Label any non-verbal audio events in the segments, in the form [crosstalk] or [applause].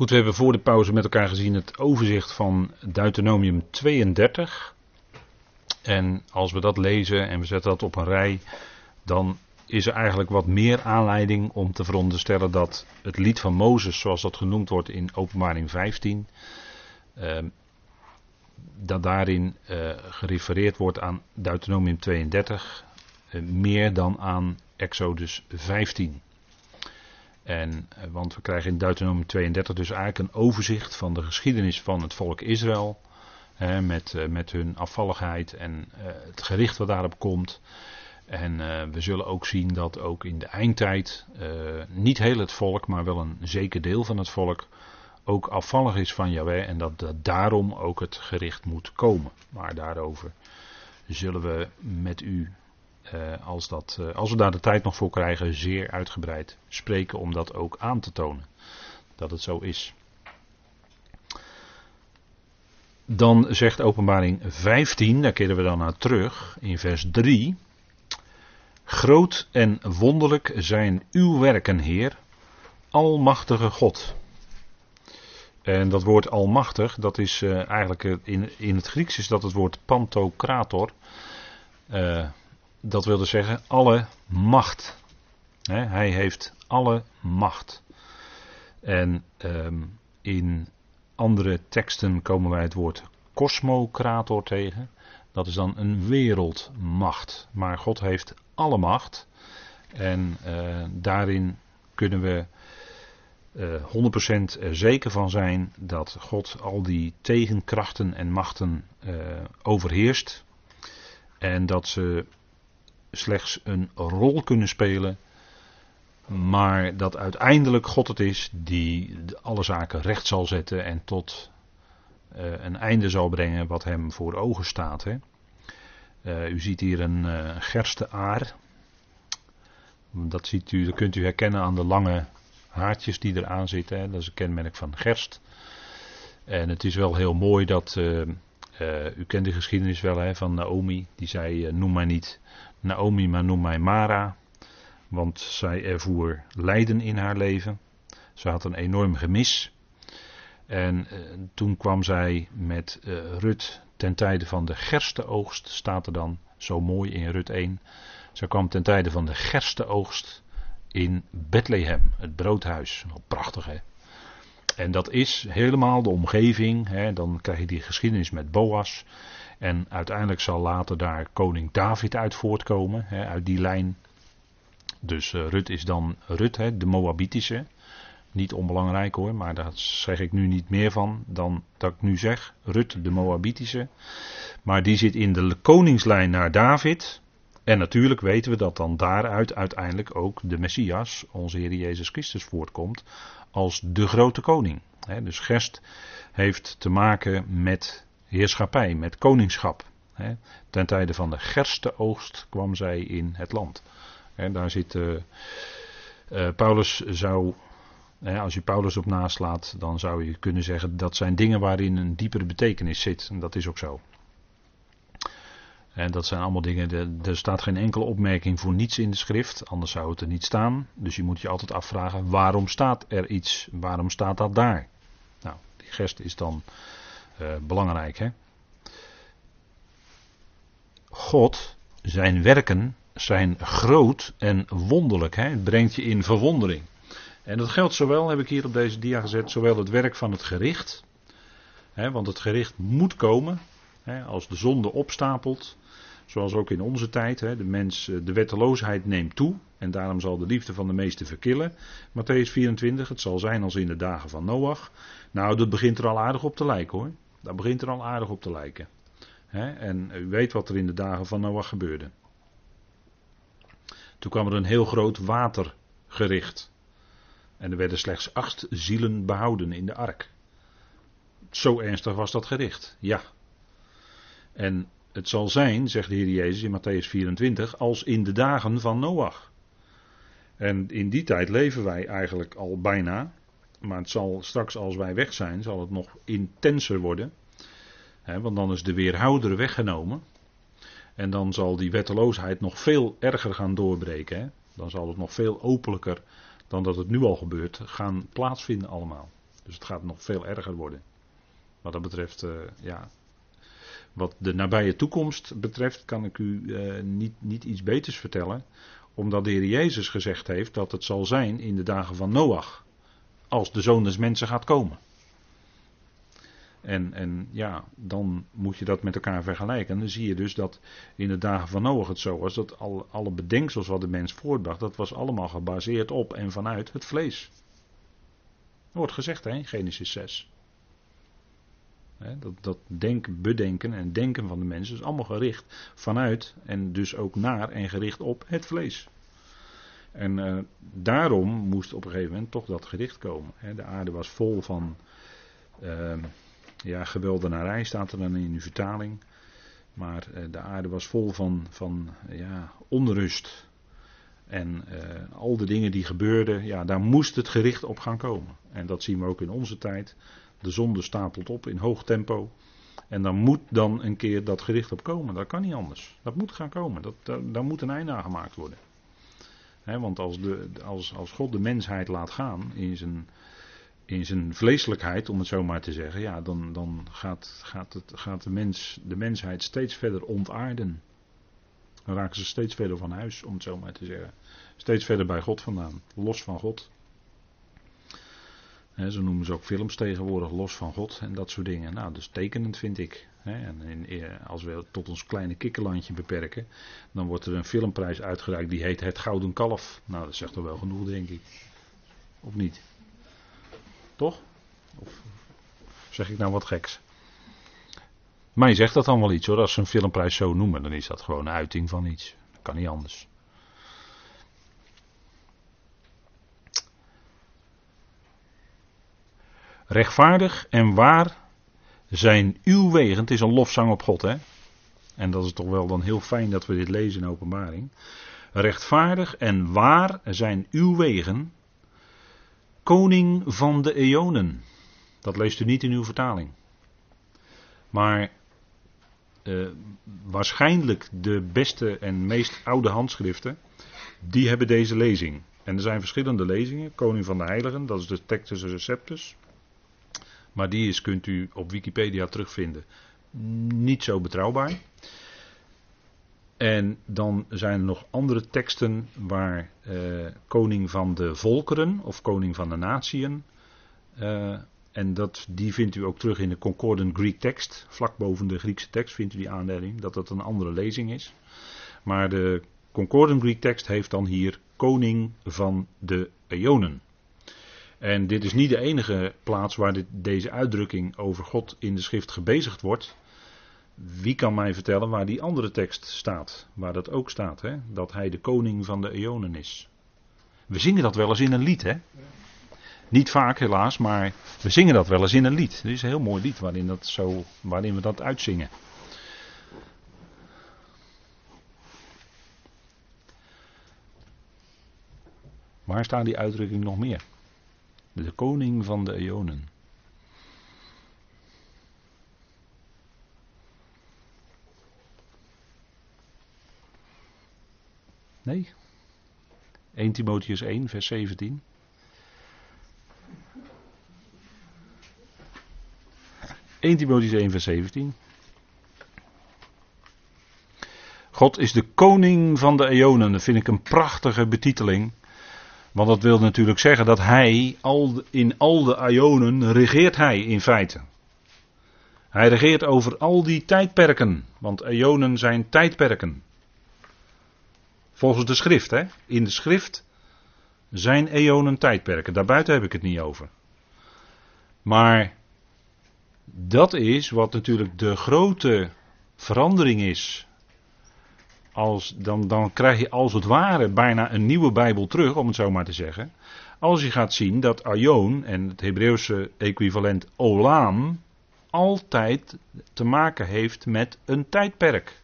Goed, we hebben voor de pauze met elkaar gezien het overzicht van Deuteronomium 32. En als we dat lezen en we zetten dat op een rij, dan is er eigenlijk wat meer aanleiding om te veronderstellen dat het lied van Mozes, zoals dat genoemd wordt in Openbaring 15, eh, dat daarin eh, gerefereerd wordt aan Deuteronomium 32, eh, meer dan aan Exodus 15. En, eh, want we krijgen in Deuteronomium 32 dus eigenlijk een overzicht van de geschiedenis van het volk Israël. Hè, met, eh, met hun afvalligheid en eh, het gericht wat daarop komt. En we zullen ook zien dat ook in de eindtijd niet heel het volk, maar wel een zeker deel van het volk ook afvallig is van Yahweh. En dat, dat daarom ook het gericht moet komen. Maar daarover zullen we met u als, dat, uh, als we daar de tijd nog voor krijgen, zeer uitgebreid spreken om dat ook aan te tonen. Dat het zo is. Dan zegt openbaring 15, daar keren we dan naar terug, in vers 3. Groot en wonderlijk zijn uw werken, Heer, Almachtige God. En dat woord almachtig, dat is uh, eigenlijk in, in het Grieks is dat het woord pantokrator. Uh, dat wil dus zeggen alle macht. hij heeft alle macht. En um, in andere teksten komen wij het woord kosmocrator tegen. Dat is dan een wereldmacht. Maar God heeft alle macht. En uh, daarin kunnen we uh, 100% er zeker van zijn dat God al die tegenkrachten en machten uh, overheerst. En dat ze slechts een rol kunnen spelen, maar dat uiteindelijk God het is die alle zaken recht zal zetten en tot uh, een einde zal brengen wat hem voor ogen staat. Hè. Uh, u ziet hier een uh, gerste aar. Dat, ziet u, dat kunt u herkennen aan de lange haartjes die eraan zitten. Hè. Dat is een kenmerk van gerst. En het is wel heel mooi dat. U kent de geschiedenis wel hè, van Naomi. Die zei: Noem mij niet Naomi, maar noem mij Mara, want zij ervoer lijden in haar leven. Ze had een enorm gemis. En uh, toen kwam zij met Rut ten tijde van de gerstenoogst, staat er dan zo mooi in Rut 1. Zij kwam ten tijde van de gerstenoogst in Bethlehem, het broodhuis. Prachtig hè. En dat is helemaal de omgeving. Hè. Dan krijg je die geschiedenis met Boas. En uiteindelijk zal later daar koning David uit voortkomen, hè, uit die lijn. Dus uh, Rut is dan Rut, hè, de Moabitische. Niet onbelangrijk hoor, maar daar zeg ik nu niet meer van dan dat ik nu zeg. Rut, de Moabitische. Maar die zit in de koningslijn naar David. En natuurlijk weten we dat dan daaruit uiteindelijk ook de Messias, onze Heer Jezus Christus, voortkomt als de grote koning. dus Gerst heeft te maken met heerschappij, met koningschap. Ten tijde van de gersteoogst kwam zij in het land. Daar zit. Uh, uh, Paulus zou. Als je Paulus op naslaat, dan zou je kunnen zeggen dat zijn dingen waarin een diepere betekenis zit. En dat is ook zo. En dat zijn allemaal dingen. Er staat geen enkele opmerking voor niets in de schrift, anders zou het er niet staan. Dus je moet je altijd afvragen: waarom staat er iets? Waarom staat dat daar? Nou, die gest is dan uh, belangrijk. Hè? God, zijn werken zijn groot en wonderlijk. Hè? Het brengt je in verwondering. En dat geldt zowel, heb ik hier op deze dia gezet, zowel het werk van het gericht. Hè, want het gericht moet komen. Als de zonde opstapelt. Zoals ook in onze tijd. De mens, eh, de wetteloosheid neemt toe. En daarom zal de liefde van de meesten verkillen. Matthäus 24, het zal zijn als in de dagen van Noach. Nou, dat begint er al aardig op te lijken hoor. Dat begint er al aardig op te lijken. en u weet wat er in de dagen van Noach gebeurde. Toen kwam er een heel groot watergericht. En er werden slechts acht zielen behouden in de ark. Zo ernstig was dat gericht, ja. En het zal zijn, zegt de Heer Jezus in Matthäus 24, als in de dagen van Noach. En in die tijd leven wij eigenlijk al bijna. Maar het zal straks als wij weg zijn, zal het nog intenser worden. want dan is de weerhouder weggenomen. En dan zal die wetteloosheid nog veel erger gaan doorbreken. Dan zal het nog veel openlijker dan dat het nu al gebeurt gaan plaatsvinden allemaal. Dus het gaat nog veel erger worden. Wat dat betreft, uh, ja. Wat de nabije toekomst betreft, kan ik u uh, niet, niet iets beters vertellen. Omdat de Heer Jezus gezegd heeft dat het zal zijn in de dagen van Noach. Als de zoon des mensen gaat komen. En, en ja, dan moet je dat met elkaar vergelijken. En dan zie je dus dat in de dagen van Noach het zo was dat alle, alle bedenksels wat de mens voortbracht, dat was allemaal gebaseerd op en vanuit het vlees. wordt gezegd hè, Genesis 6. Dat, dat denken, bedenken en denken van de mensen is allemaal gericht vanuit en dus ook naar en gericht op het vlees. En uh, daarom moest op een gegeven moment toch dat gericht komen. de aarde was vol van. Uh, ja, geweldenarij staat er dan in de vertaling. Maar uh, de aarde was vol van, van ja, onrust. En uh, al de dingen die gebeurden, ja, daar moest het gericht op gaan komen. En dat zien we ook in onze tijd. De zonde stapelt op in hoog tempo. En dan moet dan een keer dat gericht op komen. Dat kan niet anders. Dat moet gaan komen. Dat, daar, moet een einde aan gemaakt worden. Want als, de, als, als God de mensheid laat gaan in zijn, in zijn vleeselijkheid, om het zo maar te zeggen, ja, dan, dan gaat, gaat, het, gaat de, mens, de mensheid steeds verder ontaarden. Dan raken ze steeds verder van huis, om het zo maar te zeggen. Steeds verder bij God vandaan, los van God. He, zo noemen ze ook films tegenwoordig, los van God en dat soort dingen. Nou, dus tekenend vind ik. en in, als we tot ons kleine kikkerlandje beperken, dan wordt er een filmprijs uitgereikt die heet Het Gouden Kalf. Nou, dat zegt toch wel genoeg, denk ik. Of niet? Toch? Of zeg ik nou wat geks? Mij zegt dat dan wel iets hoor. Als ze een filmprijs zo noemen, dan is dat gewoon een uiting van iets. Dat kan niet anders. Rechtvaardig en waar zijn uw wegen. Het is een lofzang op God, hè? En dat is toch wel dan heel fijn dat we dit lezen in openbaring. Rechtvaardig en waar zijn uw wegen, koning van de eonen. Dat leest u niet in uw vertaling. Maar uh, waarschijnlijk de beste en meest oude handschriften, die hebben deze lezing. En er zijn verschillende lezingen. Koning van de Heiligen, dat is de Textus Receptus. Maar die is, kunt u op Wikipedia terugvinden. Niet zo betrouwbaar. En dan zijn er nog andere teksten waar eh, koning van de volkeren of koning van de natieën. Uh, en dat, die vindt u ook terug in de Concordant Greek tekst. Vlak boven de Griekse tekst vindt u die aanduiding dat dat een andere lezing is. Maar de Concordant Greek tekst heeft dan hier koning van de eonen. En dit is niet de enige plaats waar dit, deze uitdrukking over God in de schrift gebezigd wordt. Wie kan mij vertellen waar die andere tekst staat? Waar dat ook staat, hè? dat hij de koning van de eonen is. We zingen dat wel eens in een lied, hè? Niet vaak helaas, maar we zingen dat wel eens in een lied. Dit is een heel mooi lied waarin, dat zo, waarin we dat uitzingen. Waar staat die uitdrukking nog meer? De koning van de eonen. Nee? 1 Timotheus 1, vers 17. ...1 Timotheus 1 vers 17. God is de koning van de eonen. Dat vind ik een prachtige betiteling. Want dat wil natuurlijk zeggen dat hij al, in al de Ionen regeert hij in feite. Hij regeert over al die tijdperken, want Ionen zijn tijdperken. Volgens de schrift, hè? In de schrift zijn eonen tijdperken. Daarbuiten heb ik het niet over. Maar dat is wat natuurlijk de grote verandering is als, dan, dan krijg je als het ware bijna een nieuwe Bijbel terug, om het zo maar te zeggen. Als je gaat zien dat Aion en het Hebreeuwse equivalent Olam altijd te maken heeft met een tijdperk.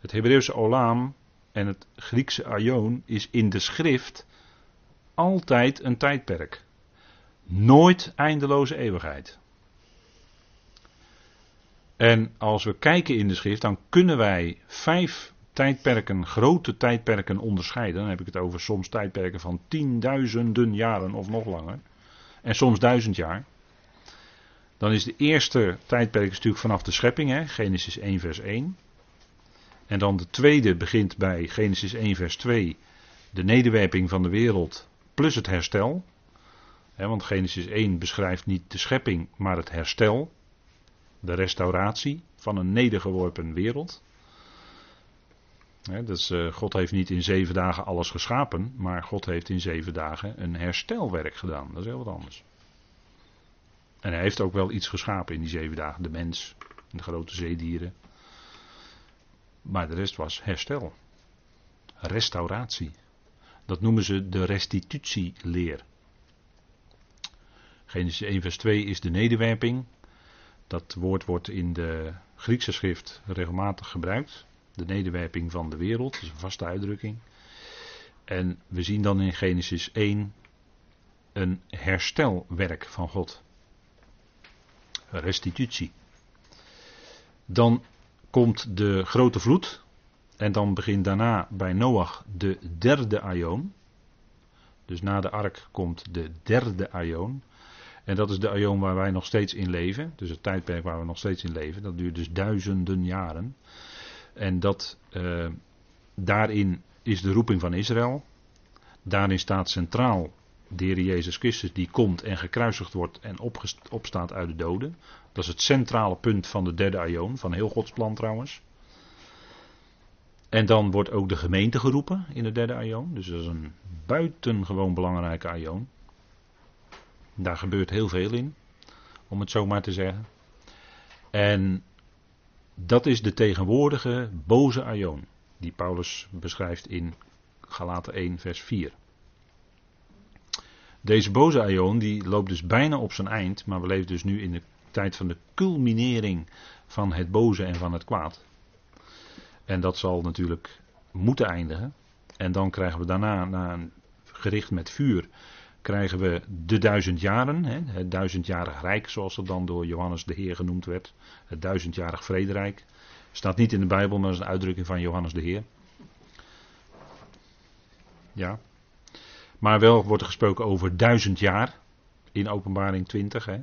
Het Hebreeuwse Olam en het Griekse Aion is in de schrift altijd een tijdperk. Nooit eindeloze eeuwigheid. En als we kijken in de schrift, dan kunnen wij vijf tijdperken, grote tijdperken onderscheiden. Dan heb ik het over soms tijdperken van tienduizenden jaren of nog langer. en soms duizend jaar. Dan is de eerste tijdperk natuurlijk vanaf de schepping, hè, Genesis 1 vers 1. En dan de tweede begint bij Genesis 1 vers 2, de nederwerping van de wereld plus het herstel. want Genesis 1 beschrijft niet de schepping, maar het herstel, de restauratie van een nedergeworpen wereld. dus, uh, God heeft niet in zeven dagen alles geschapen, maar God heeft in zeven dagen een herstelwerk gedaan. Dat is heel wat anders. En hij heeft ook wel iets geschapen in die zeven dagen. De mens, de grote zeedieren. Maar de rest was herstel. Restauratie. Dat noemen ze de restitutieleer. Genesis 1 vers 2 is de nederwerping. Dat woord wordt in de Griekse schrift regelmatig gebruikt. De nederwerping van de wereld, dat is een vaste uitdrukking. En we zien dan in Genesis 1 een herstelwerk van God. Restitutie. Dan komt de grote vloed. En dan begint daarna bij Noach de derde aion. Dus na de ark komt de derde aion. En dat is de aion waar wij nog steeds in leven. Dus het tijdperk waar we nog steeds in leven. Dat duurt dus duizenden jaren. En dat, uh, daarin is de roeping van Israël. Daarin staat centraal de Heer Jezus Christus die komt en gekruisigd wordt en opstaat uit de doden. Dat is het centrale punt van de derde aion, van heel Gods plan trouwens. En dan wordt ook de gemeente geroepen in de derde aion. Dus dat is een buitengewoon belangrijke aion. Daar gebeurt heel veel in, om het zo maar te zeggen. En dat is de tegenwoordige boze aion, die Paulus beschrijft in Galaten 1, vers 4. Deze boze aion die loopt dus bijna op zijn eind, maar we leven dus nu in de tijd van de culminering van het boze en van het kwaad. En dat zal natuurlijk moeten eindigen. En dan krijgen we daarna, na een gericht met vuur, krijgen we de duizend jaren, hè, het duizendjarig rijk, zoals dat dan door Johannes de Heer genoemd werd. Het duizendjarig vrederijk. Staat niet in de Bijbel, maar is een uitdrukking van Johannes de Heer. Ja. Maar wel wordt er gesproken over duizend jaar in openbaring 20. Hè.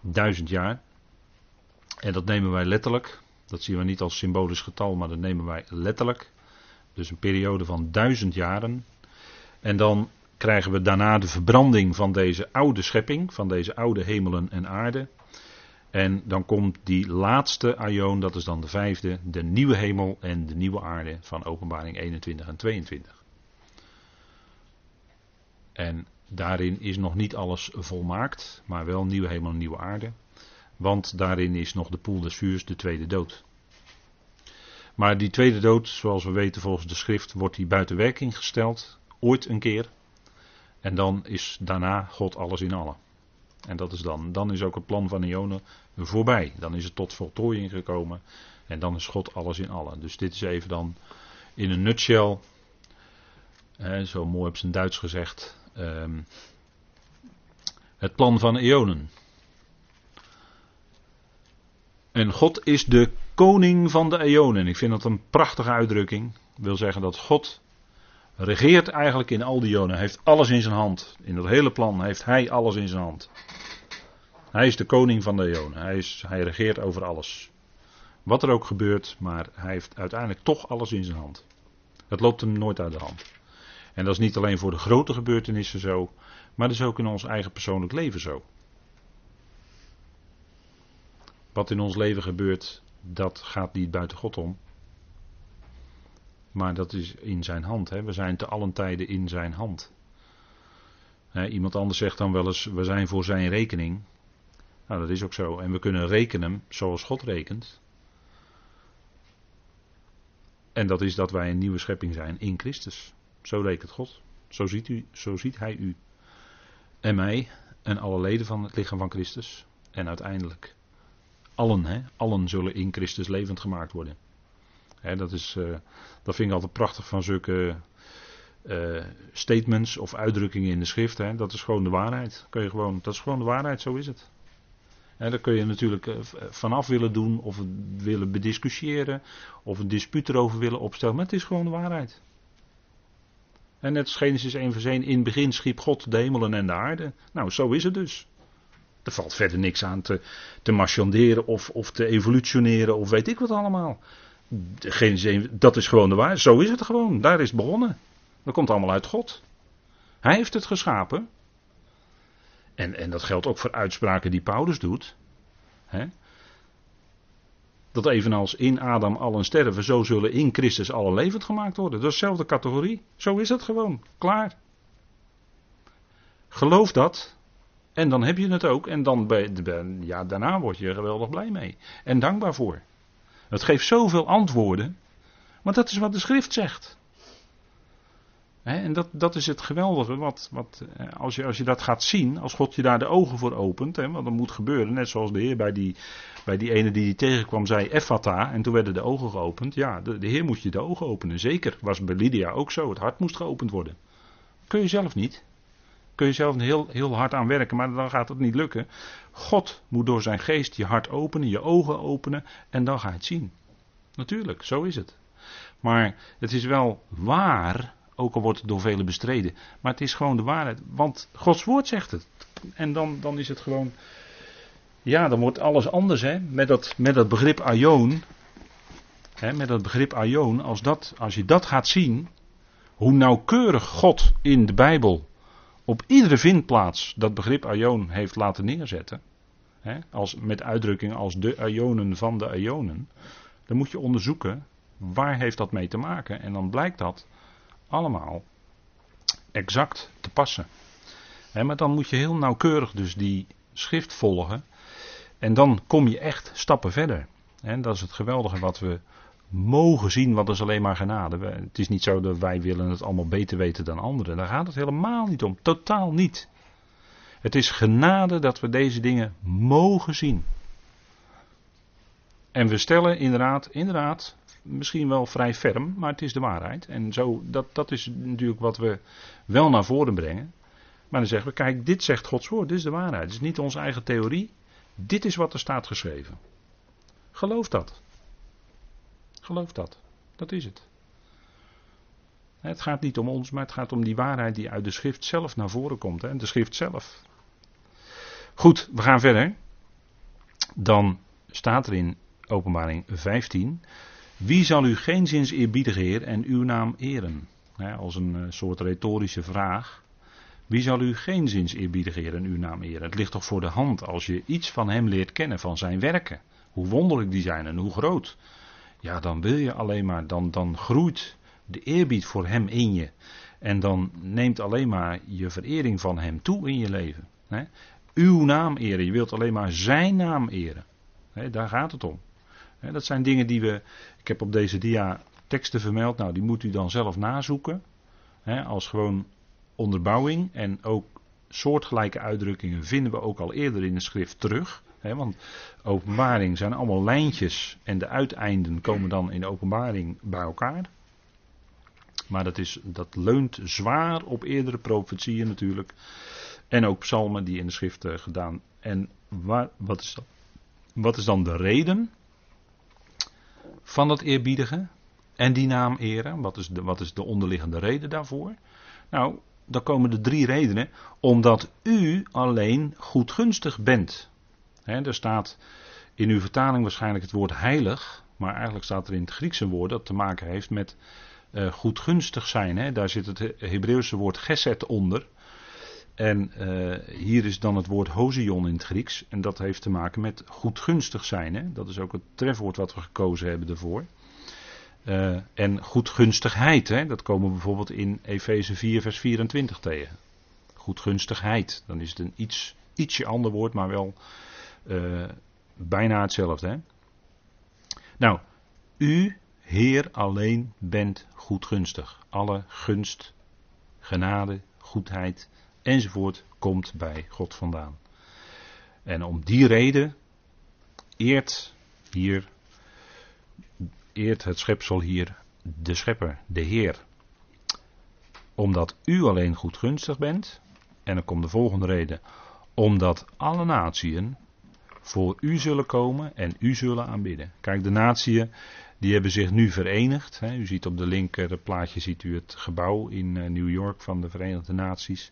Duizend jaar. En dat nemen wij letterlijk. Dat zien we niet als symbolisch getal, maar dat nemen wij letterlijk. Dus een periode van duizend jaren. En dan krijgen we daarna de verbranding van deze oude schepping, van deze oude hemelen en aarde. En dan komt die laatste aion, dat is dan de vijfde, de nieuwe hemel en de nieuwe aarde van openbaring 21 en 22. En daarin is nog niet alles volmaakt, maar wel nieuwe hemel en nieuwe aarde. Want daarin is nog de poel des vuurs, de tweede dood. Maar die tweede dood, zoals we weten volgens de schrift, wordt die buiten werking gesteld. Ooit een keer. En dan is daarna God alles in allen. En dat is dan. Dan is ook het plan van Ione voorbij. Dan is het tot voltooiing gekomen. En dan is God alles in allen. Dus dit is even dan in een nutshell. Zo mooi op zijn Duits gezegd. Um, het plan van eonen. En God is de koning van de eonen. Ik vind dat een prachtige uitdrukking. wil zeggen dat God regeert eigenlijk in al die eonen. Hij heeft alles in zijn hand. In dat hele plan heeft hij alles in zijn hand. Hij is de koning van de eonen. Hij, is, hij regeert over alles. Wat er ook gebeurt, maar hij heeft uiteindelijk toch alles in zijn hand. Het loopt hem nooit uit de hand. En dat is niet alleen voor de grote gebeurtenissen zo, maar dat is ook in ons eigen persoonlijk leven zo. Wat in ons leven gebeurt, dat gaat niet buiten God om. Maar dat is in zijn hand. Hè. We zijn te allen tijden in zijn hand. iemand anders zegt dan wel eens, we zijn voor zijn rekening. Nou, dat is ook zo. En we kunnen rekenen zoals God rekent. En dat is dat wij een nieuwe schepping zijn in Christus. Zo rekent God. Zo ziet, u, zo ziet hij u. En mij en alle leden van het lichaam van Christus. En uiteindelijk allen, hè, allen zullen in Christus levend gemaakt worden. Hè, dat, is, uh, dat vind ik altijd prachtig van zulke uh, statements of uitdrukkingen in de schrift. Dat is gewoon de waarheid. Kun je gewoon, dat is gewoon de waarheid, zo is het. En daar kun je natuurlijk uh, vanaf willen doen of willen bediscussiëren of een dispuut erover willen opstellen, maar het is gewoon de waarheid. En net als Genesis 1 vers 1, in het begin schiep God de hemelen en de aarde. Nou, zo is het dus. Er valt verder niks aan te, te marchanderen of, of te evolutioneren of weet ik wat allemaal. Genesis 1, dat is gewoon de waarheid. Zo is het gewoon. Daar is het begonnen. Dat komt allemaal uit God. Hij heeft het geschapen. En, en dat geldt ook voor uitspraken die Paulus doet. Dat evenals in Adam allen sterven, zo zullen in Christus alle levend gemaakt worden. Dat is dezelfde categorie. Zo is het gewoon. Klaar. Geloof dat. En dan heb je het ook. En dan ben, ja, daarna word je er geweldig blij mee. En dankbaar voor. Het geeft zoveel antwoorden. Want dat is wat de schrift zegt en dat, dat is het geweldige, wat, wat, eh, als, je, als je dat gaat zien, als God je daar de ogen voor opent, want dat moet gebeuren, net zoals de Heer bij die, bij die ene die die tegenkwam zei, Effata, en toen werden de ogen geopend. Ja, de, de Heer moet je de ogen openen, zeker. Was bij Lydia ook zo, het hart moest geopend worden. Kun je zelf niet. Kun je zelf heel, heel hard aan werken, maar dan gaat het niet lukken. God moet door zijn geest je hart openen, je ogen openen, en dan ga je het zien. Natuurlijk, zo is het. Maar het is wel waar ook al wordt het door velen bestreden. Maar het is gewoon de waarheid. Want Gods woord zegt het. En dan, dan is het gewoon. Ja, dan wordt alles anders. Hè? Met, dat, met dat begrip aion. Hè, met dat begrip aion. Als, dat, als je dat gaat zien. Hoe nauwkeurig God in de Bijbel. Op iedere vindplaats dat begrip aion heeft laten neerzetten. Hè, als, met uitdrukking als de aionen van de aionen. Dan moet je onderzoeken. Waar heeft dat mee te maken? En dan blijkt dat allemaal exact te passen. maar dan moet je heel nauwkeurig dus die schrift volgen. En dan kom je echt stappen verder. En dat is het geweldige wat we mogen zien, wat is alleen maar genade. Het is niet zo dat wij willen het allemaal beter weten dan anderen. Daar gaat het helemaal niet om. Totaal niet. Het is genade dat we deze dingen mogen zien. En we stellen inderdaad, inderdaad, misschien wel vrij ferm, maar het is de waarheid. En zo, dat, dat is natuurlijk wat we wel naar voren brengen. Maar dan zeggen we, kijk, dit zegt Gods woord, dit is de waarheid. Het is niet onze eigen theorie. Dit is wat er staat geschreven. Geloof dat. Geloof dat. Dat is het. Het gaat niet om ons, maar het gaat om die waarheid die uit de schrift zelf naar voren komt. Hè? De schrift zelf. Goed, we gaan verder. Dan staat er in openbaring 15. Wie zal u geen zins eerbiedigen, Heer, en uw naam eren? als een eh, soort retorische vraag. Wie zal u geen zins eerbiedigen, Heer, en uw naam eren? Het ligt toch voor de hand als je iets van hem leert kennen, van zijn werken. Hoe wonderlijk die zijn en hoe groot. Ja, dan wil je alleen maar, dan, dan groeit de eerbied voor hem in je. En dan neemt alleen maar je verering van hem toe in je leven. Uw naam eren, je wilt alleen maar zijn naam eren. daar gaat het om. dat zijn dingen die we ik heb op deze dia teksten vermeld, nou die moet u dan zelf nazoeken. Als gewoon onderbouwing en ook soortgelijke uitdrukkingen vinden we ook al eerder in de schrift terug. Want openbaring zijn allemaal lijntjes en de uiteinden komen dan in de openbaring bij elkaar. Maar dat, is, dat leunt zwaar op eerdere profetieën natuurlijk. En ook psalmen die in de schrift uh, gedaan. En waar, wat, is dat, wat is dan de reden? van dat eerbiedige en die naam eren. Wat is, de, wat is de onderliggende reden daarvoor? Nou, dan komen de drie redenen. Omdat u alleen goedgunstig bent. He, er staat in uw vertaling waarschijnlijk het woord heilig. Maar eigenlijk staat er in het Grieks een woord dat te maken heeft met uh, goedgunstig zijn. Daar zit het Hebreeuwse woord geset onder. En uh, hier is dan het woord hozion in het Grieks. En dat heeft te maken met goedgunstig zijn. Hè? Dat is ook het trefwoord wat we gekozen hebben ervoor. Uh, en goedgunstigheid, hè? dat komen we bijvoorbeeld in Efeze 4, vers 24 tegen. Goedgunstigheid, dan is het een iets, ietsje ander woord, maar wel uh, bijna hetzelfde. Hè? Nou, u, Heer, alleen bent goedgunstig. Alle gunst, genade, goedheid enzovoort komt bij God vandaan. En om die reden eert hier, eert het schepsel hier de schepper, de Heer. Omdat u alleen goedgunstig bent, en dan komt de volgende reden, omdat alle natieën voor u zullen komen en u zullen aanbidden. Kijk, de natieën Die hebben zich nu verenigd. Hè. U ziet op de linker plaatje ziet u het gebouw in uh, New York van de Verenigde Naties.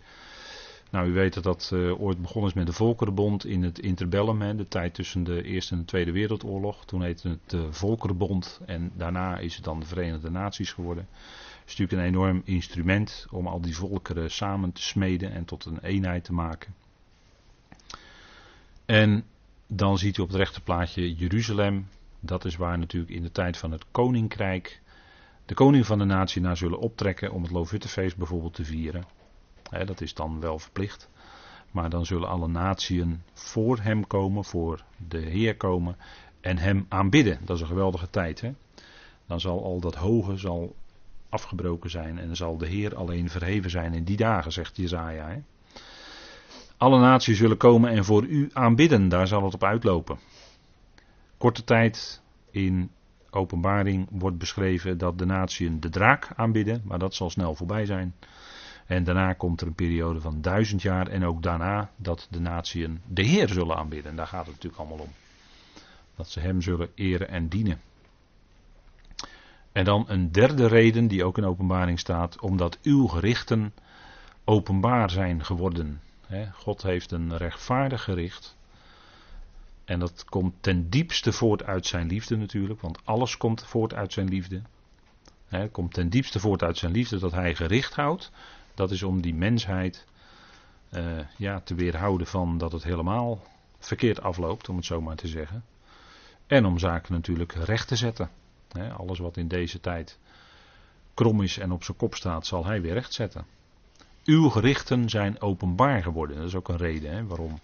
Nou, u weet dat dat uh, ooit begonnen is met de Volkerenbond in het interbellum, hè, de tijd tussen de Eerste en de Tweede Wereldoorlog. Toen heette het de Volkerenbond en daarna is het dan de Verenigde Naties geworden. Het is natuurlijk een enorm instrument om al die volkeren samen te smeden en tot een eenheid te maken. En dan ziet u op het rechterplaatje Jeruzalem. Dat is waar natuurlijk in de tijd van het koninkrijk de koning van de natie naar zullen optrekken om het Loofhuttenfeest bijvoorbeeld te vieren. dat is dan wel verplicht. Maar dan zullen alle natieën voor hem komen, voor de Heer komen en hem aanbidden. Dat is een geweldige tijd. Dan zal al dat hoge zal afgebroken zijn en zal de Heer alleen verheven zijn in die dagen, zegt Jezaja. Alle naties zullen komen en voor u aanbidden, daar zal het op uitlopen. Korte tijd in openbaring wordt beschreven dat de naties de draak aanbidden, maar dat zal snel voorbij zijn. En daarna komt er een periode van duizend jaar en ook daarna dat de naties de Heer zullen aanbidden. En daar gaat het natuurlijk allemaal om. Dat ze Hem zullen eren en dienen. En dan een derde reden die ook in openbaring staat, omdat uw gerichten openbaar zijn geworden. God heeft een rechtvaardig gericht. En dat komt ten diepste voort uit zijn liefde natuurlijk, want alles komt voort uit zijn liefde. Komt ten diepste voort uit zijn liefde dat hij gericht houdt. Dat is om die mensheid uh, ja, te weerhouden van dat het helemaal verkeerd afloopt, om het zo maar te zeggen. En om zaken natuurlijk recht te zetten. alles wat in deze tijd krom is en op zijn kop staat, zal hij weer recht zetten. Uw gerichten zijn openbaar geworden. Dat is ook een reden hè, waarom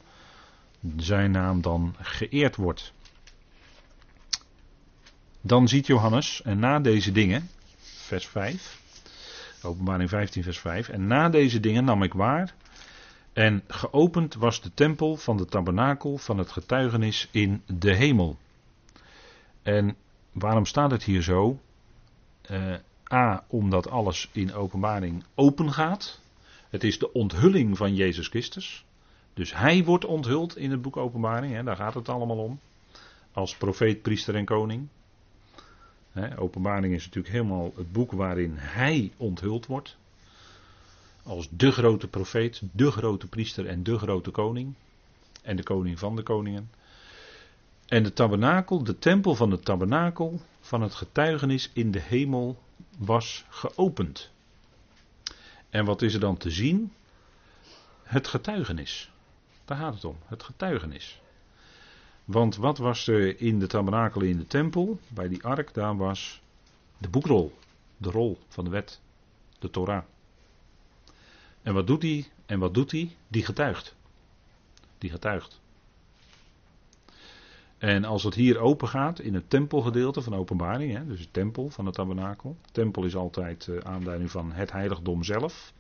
zijn naam dan geëerd wordt. Dan ziet Johannes, en na deze dingen, vers 5, openbaring 15, vers 5, en na deze dingen nam ik waar, en geopend was de tempel van de tabernakel van het getuigenis in de hemel. En waarom staat het hier zo? Uh, A, omdat alles in openbaring open gaat. Het is de onthulling van Jezus Christus. Dus hij wordt onthuld in het boek Openbaring, hè, daar gaat het allemaal om. Als profeet, priester en koning. Hè, openbaring is natuurlijk helemaal het boek waarin hij onthuld wordt. Als de grote profeet, de grote priester en de grote koning. En de koning van de koningen. En de tabernakel, de tempel van de tabernakel van het getuigenis in de hemel was geopend. En wat is er dan te zien? Het getuigenis. Daar gaat het om, het getuigenis. Want wat was er in de tabernakel in de tempel, bij die ark, daar was de boekrol, de rol van de wet, de Torah. En wat doet hij? En wat doet hij? Die getuigt. Die getuigt. En als het hier open gaat in het tempelgedeelte van openbaring, hè, dus het tempel van het tabernakel. Tempel is altijd uh, aanduiding van het heiligdom zelf.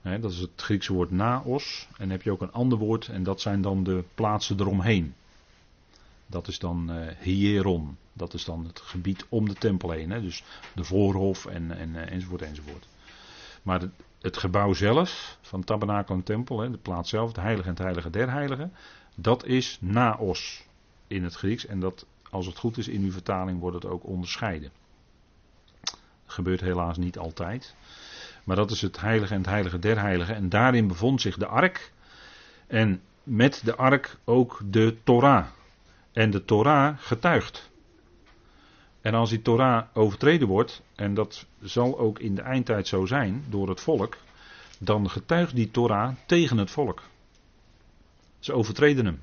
Hè, dat is het Griekse woord naos. En dan heb je ook een ander woord en dat zijn dan de plaatsen eromheen. Dat is dan uh, hieron. Dat is dan het gebied om de tempel heen. Hè, dus de voorhof en, en, uh, enzovoort enzovoort. Maar het, het gebouw zelf van tabernakel en tempel, hè, de plaats zelf, de heilige en het heilige der heiligen, dat is naos in het Grieks. En dat, als het goed is in uw vertaling, wordt het ook onderscheiden. Gebeurt helaas niet altijd. Maar dat is het heilige en het heilige der heiligen. En daarin bevond zich de ark. En met de ark ook de Torah. En de Torah getuigt. En als die Torah overtreden wordt, en dat zal ook in de eindtijd zo zijn door het volk, dan getuigt die Torah tegen het volk. Ze overtreden hem.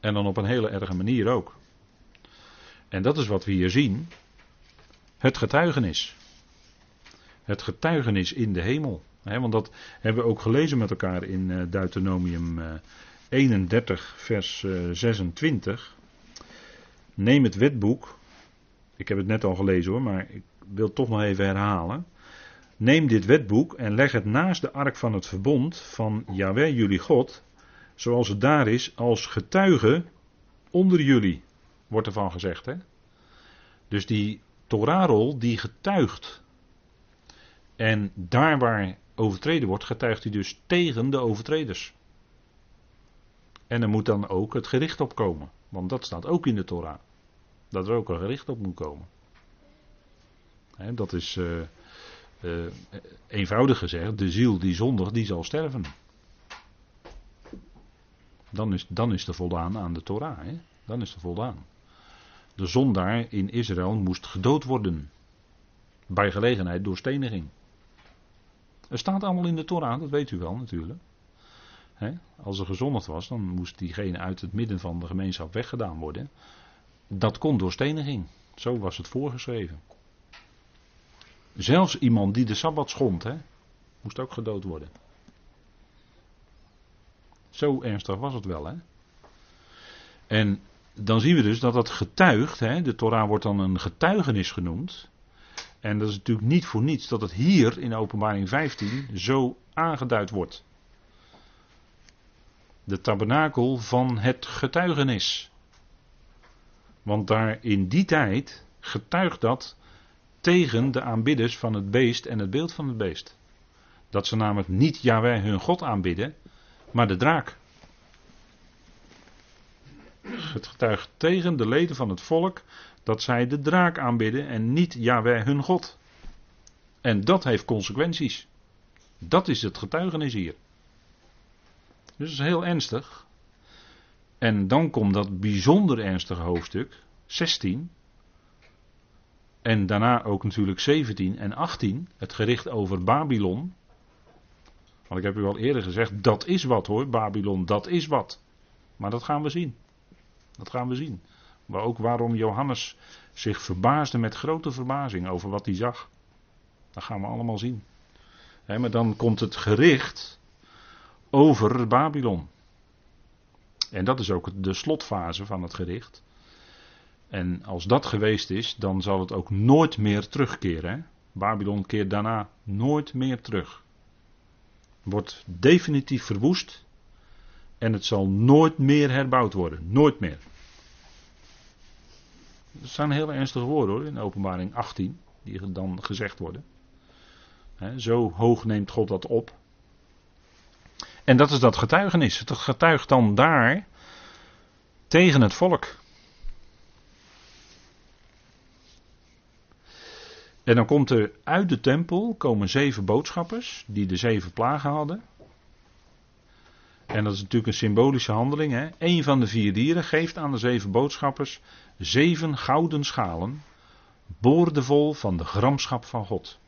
En dan op een hele erge manier ook. En dat is wat we hier zien. Het getuigenis. Het getuigenis in de hemel. want dat hebben we ook gelezen met elkaar in uh, Deuteronomium 31, eh, vers 26. Eh, Neem het wetboek. Ik heb het net al gelezen hoor, maar ik wil het toch nog even herhalen. Neem dit wetboek en leg het naast de ark van het verbond van Yahweh jullie God zoals het daar is, als getuige onder jullie, wordt ervan gezegd. Hè? Dus die Torahrol die getuigt. En daar waar overtreden wordt, getuigt hij dus tegen de overtreders. En er moet dan ook het gericht op komen, want dat staat ook in de Torah. Dat er ook een gericht op moet komen. dat is uh, uh, eenvoudig gezegd, de ziel die zondigt, die zal sterven. Dan is, dan is er voldaan aan de Torah. Hè? Dan is er voldaan. De zondaar in Israël moest gedood worden. Bij gelegenheid door steniging. Het staat allemaal in de Torah, dat weet u wel natuurlijk. Als er gezondigd was, dan moest diegene uit het midden van de gemeenschap weggedaan worden. Dat kon door steniging. Zo was het voorgeschreven. Zelfs iemand die de Sabbat schond, moest ook gedood worden. Zo ernstig was het wel, hè? En dan zien we dus dat dat getuigt, hè, de Torah wordt dan een getuigenis genoemd. En dat is natuurlijk niet voor niets dat het hier in Openbaring 15 zo aangeduid wordt. De tabernakel van het getuigenis. Want daar in die tijd getuigt dat tegen de aanbidders van het beest en het beeld van het beest. Dat ze namelijk niet Yahweh hun God aanbidden, maar de draak. Het getuigt tegen de leden van het volk dat zij de draak aanbidden en niet Yahweh hun God. En dat heeft consequenties. Dat is het getuigenis hier. Dus dat is heel ernstig. En dan komt dat bijzonder ernstige hoofdstuk, 16. En daarna ook natuurlijk 17 en 18, het gericht over Babylon. Want ik heb u al eerder gezegd, dat is wat hoor, Babylon, dat is wat. Maar dat gaan we zien. Dat gaan we zien. Maar ook waarom Johannes zich verbaasde met grote verbazing over wat hij zag. Dat gaan we allemaal zien. maar dan komt het gericht over Babylon. En dat is ook de slotfase van het gericht. En als dat geweest is, dan zal het ook nooit meer terugkeren. Babylon keert daarna nooit meer terug. Wordt definitief verwoest. En het zal nooit meer herbouwd worden. Nooit meer. Dat zijn hele ernstige woorden hoor, in openbaring 18, die dan gezegd worden. zo hoog neemt God dat op. En dat is dat getuigenis. Het getuigt dan daar tegen het volk. En dan komt er uit de tempel komen zeven boodschappers die de zeven plagen hadden. En dat is natuurlijk een symbolische handeling. Hè? Eén van de vier dieren geeft aan de zeven boodschappers zeven gouden schalen, boordevol van de gramschap van God.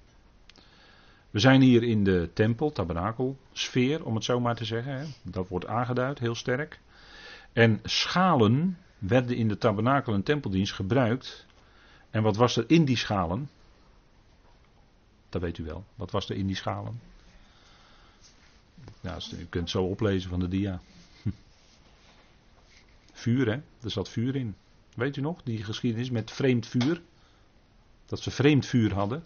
We zijn hier in de tempel, tabernakel, sfeer, om het zo maar te zeggen. Hè? Dat wordt aangeduid, heel sterk. En schalen werden in de tabernakel en tempeldienst gebruikt. En wat was er in die schalen? Dat weet u wel. Wat was er in die schalen? Ja, u kunt het zo oplezen van de dia. [laughs] Vuur, hè? Er zat vuur in. Weet u nog, die geschiedenis met vreemd vuur? Dat ze vreemd vuur hadden.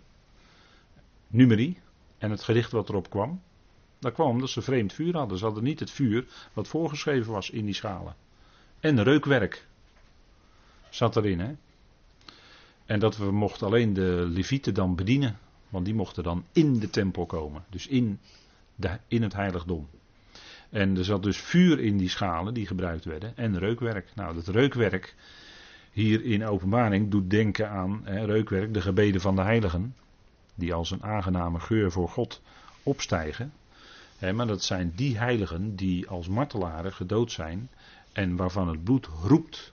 Numerie. En het gericht wat erop kwam. Dat kwam omdat ze vreemd vuur hadden. Ze hadden niet het vuur wat voorgeschreven was in die schalen. En reukwerk zat erin, hè? En dat we mochten alleen de levieten dan bedienen. Want die mochten dan in de tempel komen. Dus in het heiligdom. En er zat dus vuur in die schalen die gebruikt werden en reukwerk. Nou, dat reukwerk hier in openbaring doet denken aan hè, reukwerk, de gebeden van de heiligen, die als een aangename geur voor God opstijgen. Hè, maar dat zijn die heiligen die als martelaren gedood zijn en waarvan het bloed roept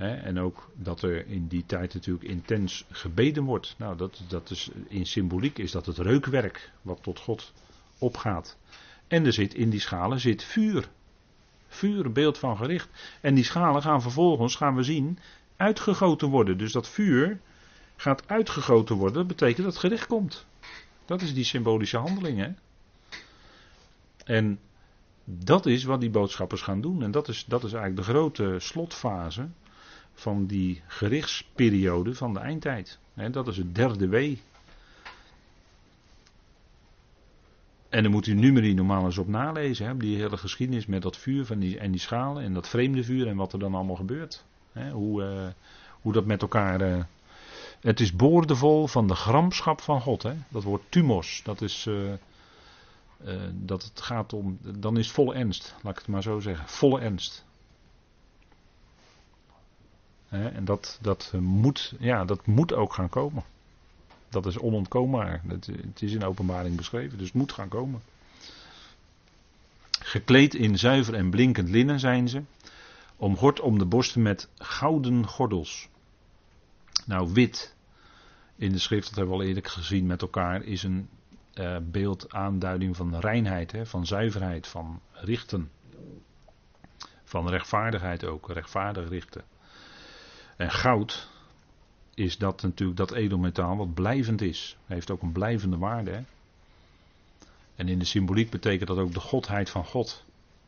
en ook dat er in die tijd natuurlijk intens gebeden wordt. Nou, dat, dat is, in symboliek is dat het reukwerk wat tot God opgaat. En er zit in die schalen zit vuur. Vuur, beeld van gericht. En die schalen gaan vervolgens, gaan we zien, uitgegoten worden. Dus dat vuur gaat uitgegoten worden. Dat betekent dat het gericht komt. Dat is die symbolische handeling. Hè? En dat is wat die boodschappers gaan doen. En dat is, dat is eigenlijk de grote slotfase van die gerichtsperiode van de eindtijd. dat is het derde wee. En dan moet u numeri normaal eens op nalezen. Hè, die hele geschiedenis met dat vuur van die, en die schalen en dat vreemde vuur en wat er dan allemaal gebeurt. Hoe, uh, hoe dat met elkaar. Uh, het is boordevol van de gramschap van God. Dat woord tumos, dat is. Uh, dat het gaat om. Dan is volle ernst, laat ik het maar zo zeggen. Volle ernst. En dat, dat, moet, ja, dat moet ook gaan komen. Dat is onontkoombaar. Het, is in openbaring beschreven, dus het moet gaan komen. Gekleed in zuiver en blinkend linnen zijn ze, omgord om de borsten met gouden gordels. Nou, wit in de schrift, dat hebben we al eerder gezien met elkaar, is een uh, beeld aanduiding van reinheid, hè, van zuiverheid, van richten. Van rechtvaardigheid ook, rechtvaardig richten. En goud is dat natuurlijk dat edelmetaal wat blijvend is. Heeft ook een blijvende waarde. Hè? En in de symboliek betekent dat ook de godheid van God.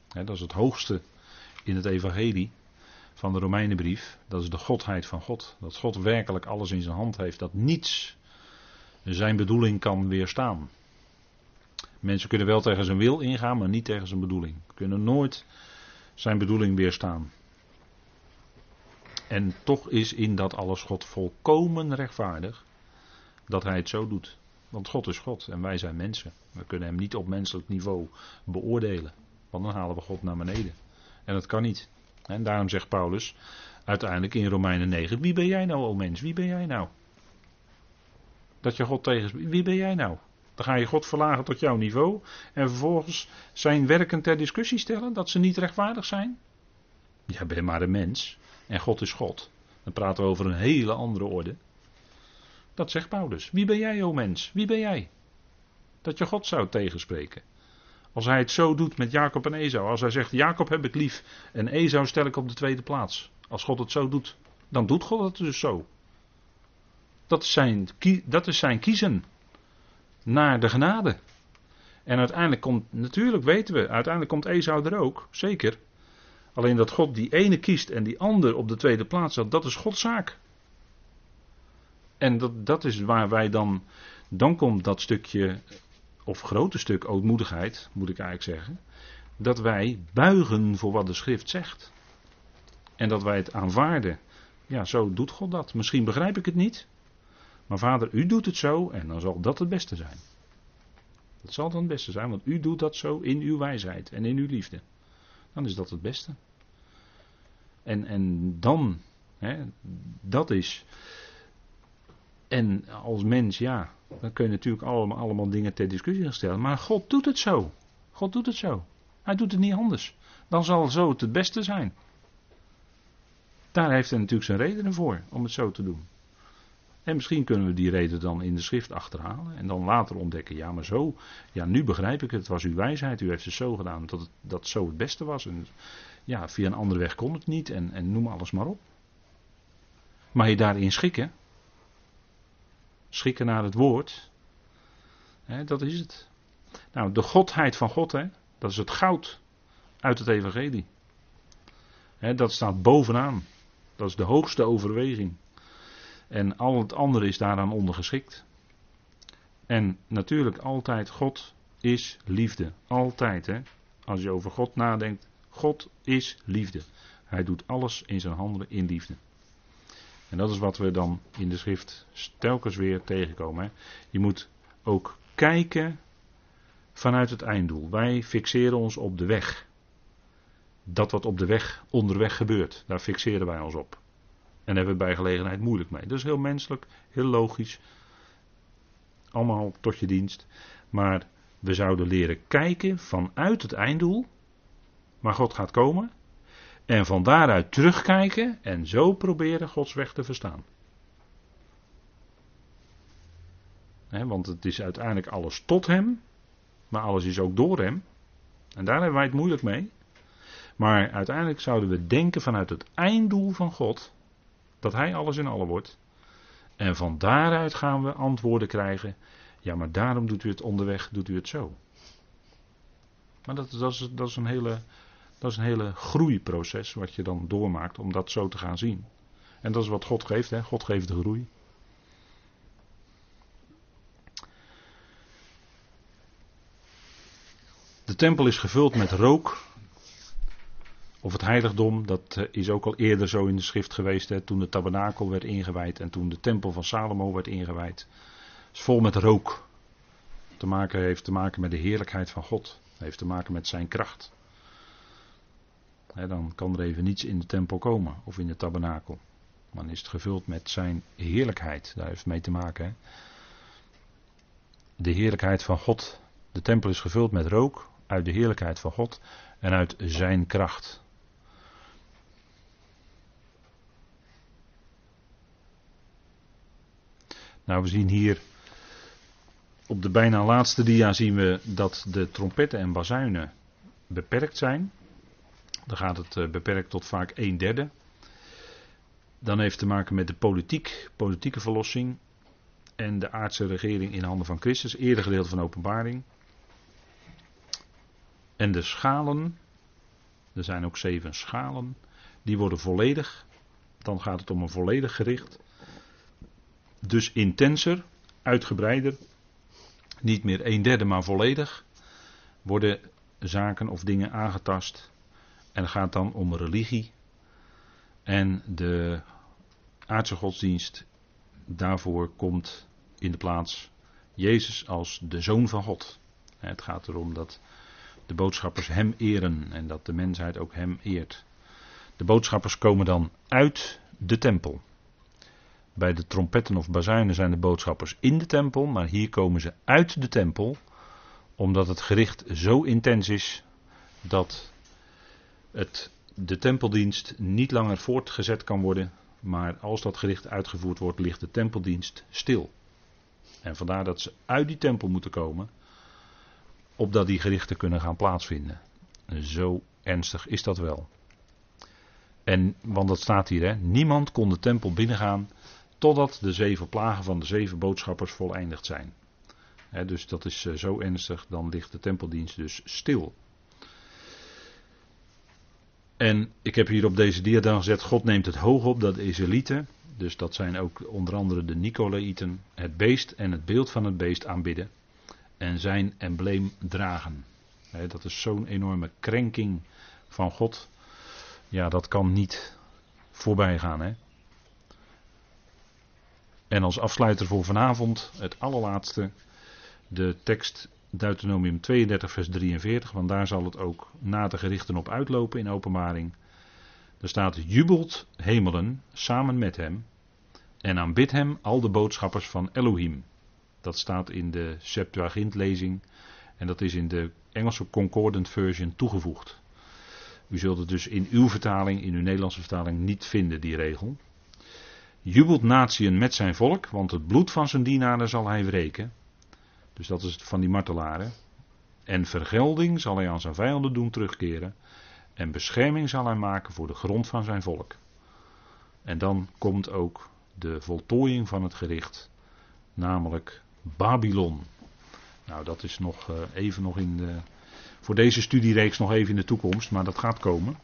dat is het hoogste in het evangelie van de Romeinenbrief. Dat is de godheid van God. Dat God werkelijk alles in zijn hand heeft. Dat niets zijn bedoeling kan weerstaan. Mensen kunnen wel tegen zijn wil ingaan, maar niet tegen zijn bedoeling. Kunnen nooit zijn bedoeling weerstaan. En toch is in dat alles God volkomen rechtvaardig dat hij het zo doet. Want God is God en wij zijn mensen. We kunnen hem niet op menselijk niveau beoordelen. Want dan halen we God naar beneden. En dat kan niet. En daarom zegt Paulus uiteindelijk in Romeinen 9: Wie ben jij nou, o mens? Wie ben jij nou? Dat je God tegen. Wie ben jij nou? Dan ga je God verlagen tot jouw niveau. En vervolgens zijn werken ter discussie stellen dat ze niet rechtvaardig zijn. Jij bent maar een mens. En God is God. Dan praten we over een hele andere orde. Dat zegt Paulus. Wie ben jij, o mens? Wie ben jij? Dat je God zou tegenspreken. Als hij het zo doet met Jacob en Esau. Als hij zegt: Jacob heb ik lief. En Esau stel ik op de tweede plaats. Als God het zo doet. Dan doet God het dus zo. Dat is zijn, dat is zijn kiezen. Naar de genade. En uiteindelijk komt, natuurlijk weten we, uiteindelijk komt Esau er ook. Zeker. Alleen dat God die ene kiest en die ander op de tweede plaats zet, dat is Gods zaak. En dat, dat is waar wij dan. Dan komt dat stukje, of grote stuk ootmoedigheid, moet ik eigenlijk zeggen. Dat wij buigen voor wat de schrift zegt. En dat wij het aanvaarden. Ja, zo doet God dat. Misschien begrijp ik het niet. Maar vader, u doet het zo en dan zal dat het beste zijn. Dat zal dan het beste zijn, want u doet dat zo in uw wijsheid en in uw liefde dan is dat het beste. En, en dan, hè, dat is. En als mens, ja, dan kun je natuurlijk allemaal, allemaal dingen ter discussie gaan stellen. Maar God doet het zo. God doet het zo. Hij doet het niet anders. Dan zal zo het het beste zijn. Daar heeft hij natuurlijk zijn redenen voor om het zo te doen. En misschien kunnen we die reden dan in de schrift achterhalen. En dan later ontdekken, ja maar zo, ja nu begrijp ik het, het was uw wijsheid, u heeft het zo gedaan dat het dat zo het beste was. En ja, via een andere weg kon het niet en, en noem alles maar op. Maar je daarin schikken, schikken naar het woord, hè, dat is het. Nou, de godheid van God, hè, dat is het goud uit het evangelie. Hè, dat staat bovenaan. Dat is de hoogste overweging. En al het andere is daaraan ondergeschikt. En natuurlijk altijd, God is liefde. Altijd, hè. Als je over God nadenkt, God is liefde. Hij doet alles in zijn handen in liefde. En dat is wat we dan in de schrift telkens weer tegenkomen. Hè. Je moet ook kijken vanuit het einddoel. Wij fixeren ons op de weg. Dat wat op de weg, onderweg gebeurt, daar fixeren wij ons op. En hebben we bij gelegenheid moeilijk mee. Dat is heel menselijk, heel logisch. Allemaal tot je dienst. Maar we zouden leren kijken vanuit het einddoel, waar God gaat komen. En van daaruit terugkijken en zo proberen Gods weg te verstaan. want het is uiteindelijk alles tot Hem, maar alles is ook door Hem. En daar hebben wij het moeilijk mee. Maar uiteindelijk zouden we denken vanuit het einddoel van God. Dat hij alles in alle wordt. En van daaruit gaan we antwoorden krijgen. Ja, maar daarom doet u het onderweg, doet u het zo. Maar dat, dat, is, dat, is, een hele, dat is een hele groeiproces wat je dan doormaakt om dat zo te gaan zien. En dat is wat God geeft, hè? God geeft de groei. De tempel is gevuld met rook of het heiligdom, dat eh, is ook al eerder zo in de schrift geweest, hè, toen de tabernakel werd ingewijd en toen de tempel van Salomo werd ingewijd. Is vol met rook. Te maken, heeft te maken met de heerlijkheid van God. Heeft te maken met zijn kracht. dan kan er even niets in de tempel komen of in de tabernakel. Dan is het gevuld met zijn heerlijkheid. Daar heeft het mee te maken. Hè? De heerlijkheid van God. De tempel is gevuld met rook uit de heerlijkheid van God en uit zijn kracht. Nou, we zien hier op de bijna laatste dia zien we dat de trompetten en bazuinen beperkt zijn. Dan gaat het eh, beperkt tot vaak een derde. Dan heeft te maken met de politiek, politieke verlossing en de aardse regering in handen van Christus, eerder gedeelte van openbaring. En de schalen, er zijn ook zeven schalen, die worden volledig. Dan gaat het om een volledig gericht. Dus intenser, uitgebreider, niet meer een derde, maar volledig, worden zaken of dingen aangetast. En het gaat dan om religie. En de aardse godsdienst, daarvoor komt in de plaats Jezus als de Zoon van God. Het gaat erom dat de boodschappers Hem eren en dat de mensheid ook Hem eert. De boodschappers komen dan uit de tempel. Bij de trompetten of bazuinen zijn de boodschappers in de tempel, maar hier komen ze uit de tempel, omdat het gericht zo intens is dat het, de tempeldienst niet langer voortgezet kan worden, maar als dat gericht uitgevoerd wordt, ligt de tempeldienst stil. En vandaar dat ze uit die tempel moeten komen, opdat die gerichten kunnen gaan plaatsvinden. Zo ernstig is dat wel. En, want dat staat hier, hè, niemand kon de tempel binnengaan totdat de zeven plagen van de zeven boodschappers voleindigd zijn. dus dat is eh, zo ernstig, dan ligt de tempeldienst dus stil. En ik heb hier op deze dia gezet, God neemt het hoog op, dat de Israëlieten, dus dat zijn ook onder andere de Nicolaïten, het beest en het beeld van het beest aanbidden en zijn embleem dragen. dat is zo'n enorme krenking van God. Ja, dat kan niet voorbij gaan. Hè? En als afsluiter voor vanavond, het allerlaatste, de tekst Deuteronomium 32, vers 43, want daar zal het ook na de gerichten op uitlopen in openbaring. Er staat: Jubelt hemelen samen met hem en aanbid hem al de boodschappers van Elohim. Dat staat in de Septuagint-lezing en dat is in de Engelse Concordant Version toegevoegd. U zult het dus in uw vertaling, in uw Nederlandse vertaling, niet vinden, die regel. Jubelt natieën met zijn volk, want het bloed van zijn dienaren zal hij wreken. Dus dat is van die martelaren. En vergelding zal hij aan zijn vijanden doen terugkeren. En bescherming zal hij maken voor de grond van zijn volk. En dan komt ook de voltooiing van het gericht, namelijk Babylon. Nou, dat is nog eh, even nog in de. Voor deze studiereeks nog even in de toekomst, maar dat gaat komen.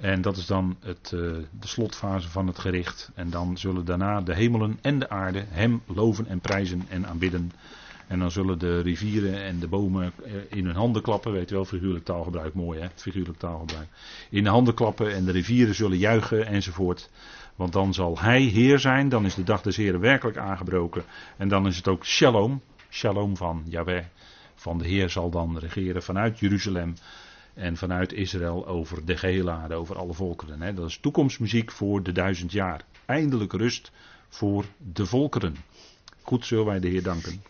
En dat is dan het, uh, de slotfase van het gericht. En dan zullen daarna de hemelen en de aarde hem loven en prijzen en aanbidden. En dan zullen de rivieren en de bomen eh, in hun handen klappen. Weet je wel, figuurlijk taalgebruik, mooi hè, figuurlijk taalgebruik. In de handen klappen en de rivieren zullen juichen enzovoort. Want dan zal hij Heer zijn, dan is de dag des Heren werkelijk aangebroken. En dan is het ook shalom, shalom van Yahweh, van de Heer zal dan regeren vanuit Jeruzalem en vanuit Israël over de gehele aarde, over alle volkeren. Hè. Dat is toekomstmuziek voor de duizend jaar. Eindelijk rust voor de volkeren. Goed zullen wij de Heer danken.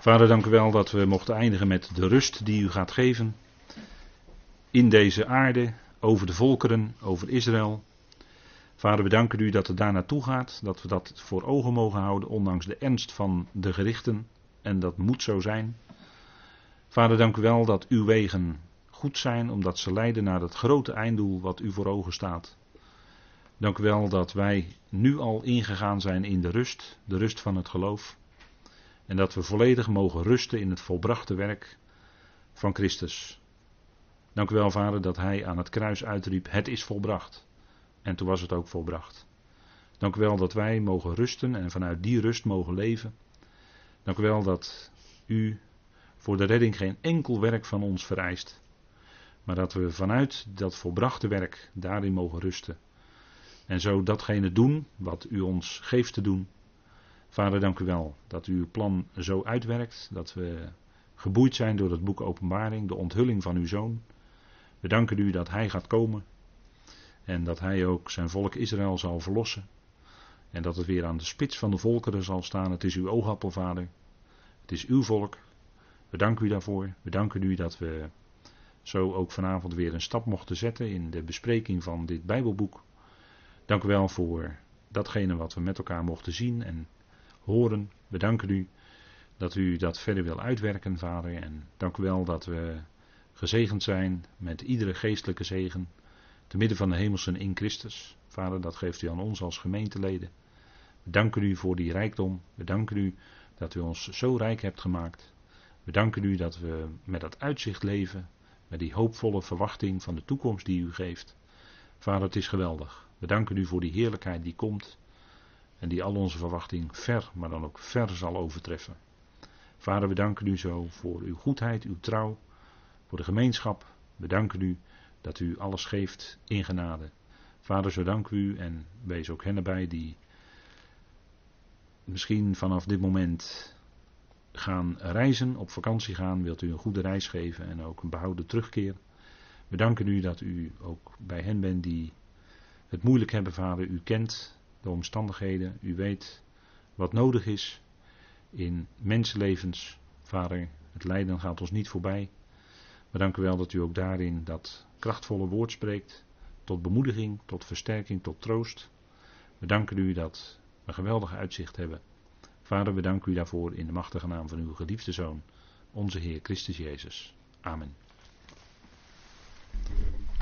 Vader, dank u wel dat we mochten eindigen met de rust die u gaat geven. In deze aarde, over de volkeren, over Israël. Vader, we danken u dat het daar naartoe gaat. Dat we dat voor ogen mogen houden, ondanks de ernst van de gerichten. En dat moet zo zijn. Vader, dank u wel dat uw wegen goed zijn, omdat ze leiden naar het grote einddoel wat u voor ogen staat. Dank u wel dat wij nu al ingegaan zijn in de rust, de rust van het geloof. En dat we volledig mogen rusten in het volbrachte werk van Christus. Dank u wel, Vader, dat Hij aan het kruis uitriep: Het is volbracht. En toen was het ook volbracht. Dank u wel dat wij mogen rusten en vanuit die rust mogen leven. Dank u wel dat u voor de redding geen enkel werk van ons vereist. Maar dat we vanuit dat volbrachte werk daarin mogen rusten. En zo datgene doen wat u ons geeft te doen. Vader, dank u wel dat u uw plan zo uitwerkt. Dat we geboeid zijn door het boek Openbaring, de onthulling van uw zoon. We danken u dat hij gaat komen. En dat hij ook zijn volk Israël zal verlossen. En dat het weer aan de spits van de volkeren zal staan. Het is uw oogappel, vader. Het is uw volk. We danken u daarvoor. We danken u dat we zo ook vanavond weer een stap mochten zetten in de bespreking van dit Bijbelboek. Dank u wel voor datgene wat we met elkaar mochten zien en horen. We danken u dat u dat verder wil uitwerken, vader. En dank u wel dat we gezegend zijn met iedere geestelijke zegen. Te midden van de hemelsen in Christus. Vader, dat geeft u aan ons als gemeenteleden. We danken u voor die rijkdom. We danken u dat u ons zo rijk hebt gemaakt. We danken u dat we met dat uitzicht leven. Met die hoopvolle verwachting van de toekomst die u geeft. Vader, het is geweldig. We danken u voor die heerlijkheid die komt. En die al onze verwachting ver, maar dan ook ver zal overtreffen. Vader, we danken u zo voor uw goedheid, uw trouw, voor de gemeenschap. We danken u dat u alles geeft in genade. Vader, zo dank u en wees ook hen erbij die misschien vanaf dit moment gaan reizen, op vakantie gaan. Wilt u een goede reis geven en ook een behouden terugkeer. We danken u dat u ook bij hen bent die het moeilijk hebben, Vader. U kent de omstandigheden, u weet wat nodig is in mensenlevens. Vader, het lijden gaat ons niet voorbij. We danken wel dat u ook daarin dat krachtvolle woord spreekt. Tot bemoediging, tot versterking, tot troost. We danken u dat we een geweldig uitzicht hebben. Vader, we danken u daarvoor in de machtige naam van uw geliefde Zoon, onze Heer Christus Jezus. Amen.